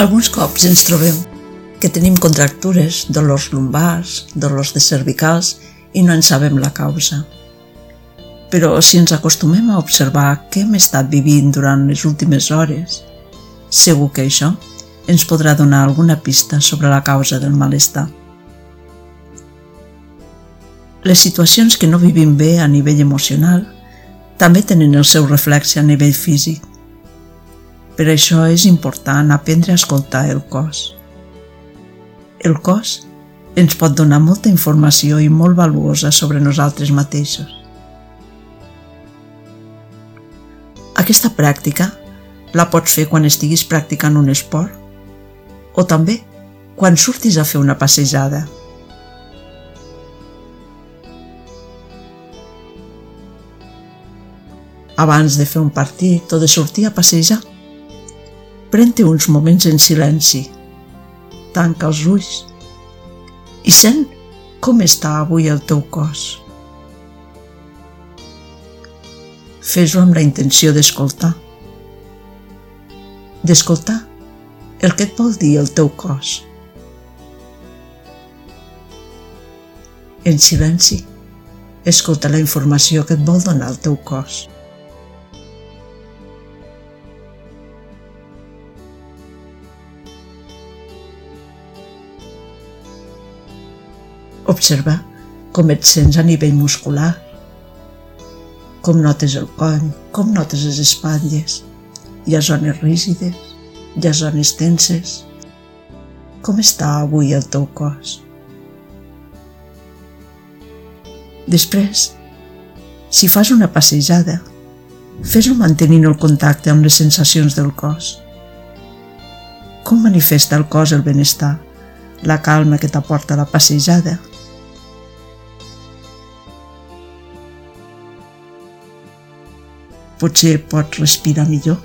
Alguns cops ens trobem que tenim contractures, dolors lumbars, dolors de cervicals i no en sabem la causa. Però si ens acostumem a observar què hem estat vivint durant les últimes hores, segur que això ens podrà donar alguna pista sobre la causa del malestar. Les situacions que no vivim bé a nivell emocional també tenen el seu reflexe a nivell físic. Per això és important aprendre a escoltar el cos. El cos ens pot donar molta informació i molt valuosa sobre nosaltres mateixos. Aquesta pràctica la pots fer quan estiguis practicant un esport o també quan surtis a fer una passejada. Abans de fer un partit o de sortir a passejar, pren-te uns moments en silenci, tanca els ulls i sent com està avui el teu cos. Fes-ho amb la intenció d'escoltar. D'escoltar el que et vol dir el teu cos. En silenci, escolta la informació que et vol donar el teu cos. Observa com et sents a nivell muscular, com notes el coll, com notes les espatlles. Hi ha zones rígides, hi ha zones tenses. Com està avui el teu cos? Després, si fas una passejada, fes-ho mantenint el contacte amb les sensacions del cos. Com manifesta el cos el benestar, la calma que t'aporta la passejada? Potser pots respirar millor.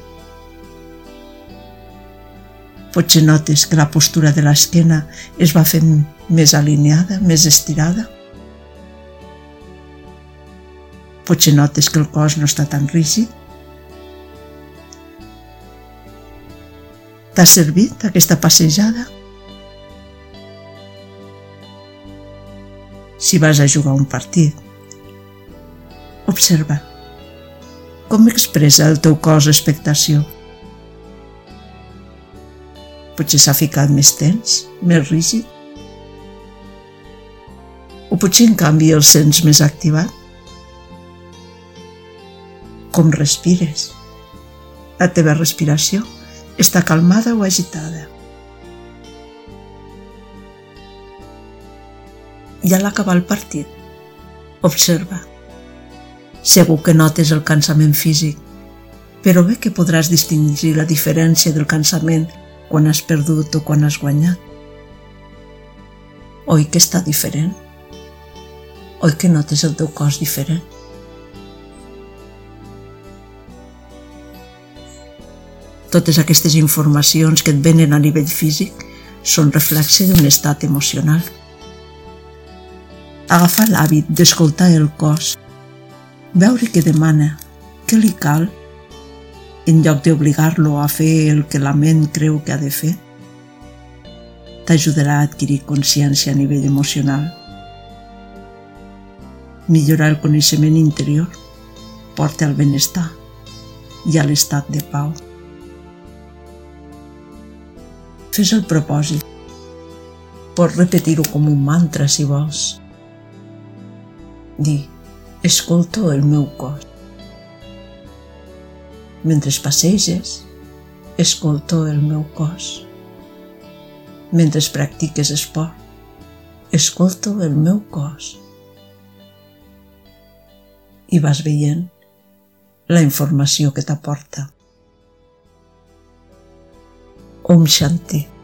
Potser notes que la postura de l'esquena es va fent més alineada, més estirada. Potser notes que el cos no està tan rígid. T'ha servit aquesta passejada? Si vas a jugar un partit, observa com expressa el teu cos expectació? Potser s'ha ficat més tens, més rígid? O potser, en canvi, el sents més activat? Com respires? La teva respiració està calmada o agitada? I a l'acabar el partit, observa Segur que notes el cansament físic, però bé que podràs distingir la diferència del cansament quan has perdut o quan has guanyat. Oi que està diferent? Oi que notes el teu cos diferent? Totes aquestes informacions que et venen a nivell físic són reflexe d'un estat emocional. Agafar l'hàbit d'escoltar el cos veure què demana, què li cal, en lloc d'obligar-lo a fer el que la ment creu que ha de fer, t'ajudarà a adquirir consciència a nivell emocional. Millorar el coneixement interior porta al benestar i a l'estat de pau. Fes el propòsit. Pots repetir-ho com un mantra si vols. Dir, escolto el meu cos. Mentre passeges, escolto el meu cos. Mentre practiques esport, escolto el meu cos. I vas veient la informació que t'aporta. Om Shanti.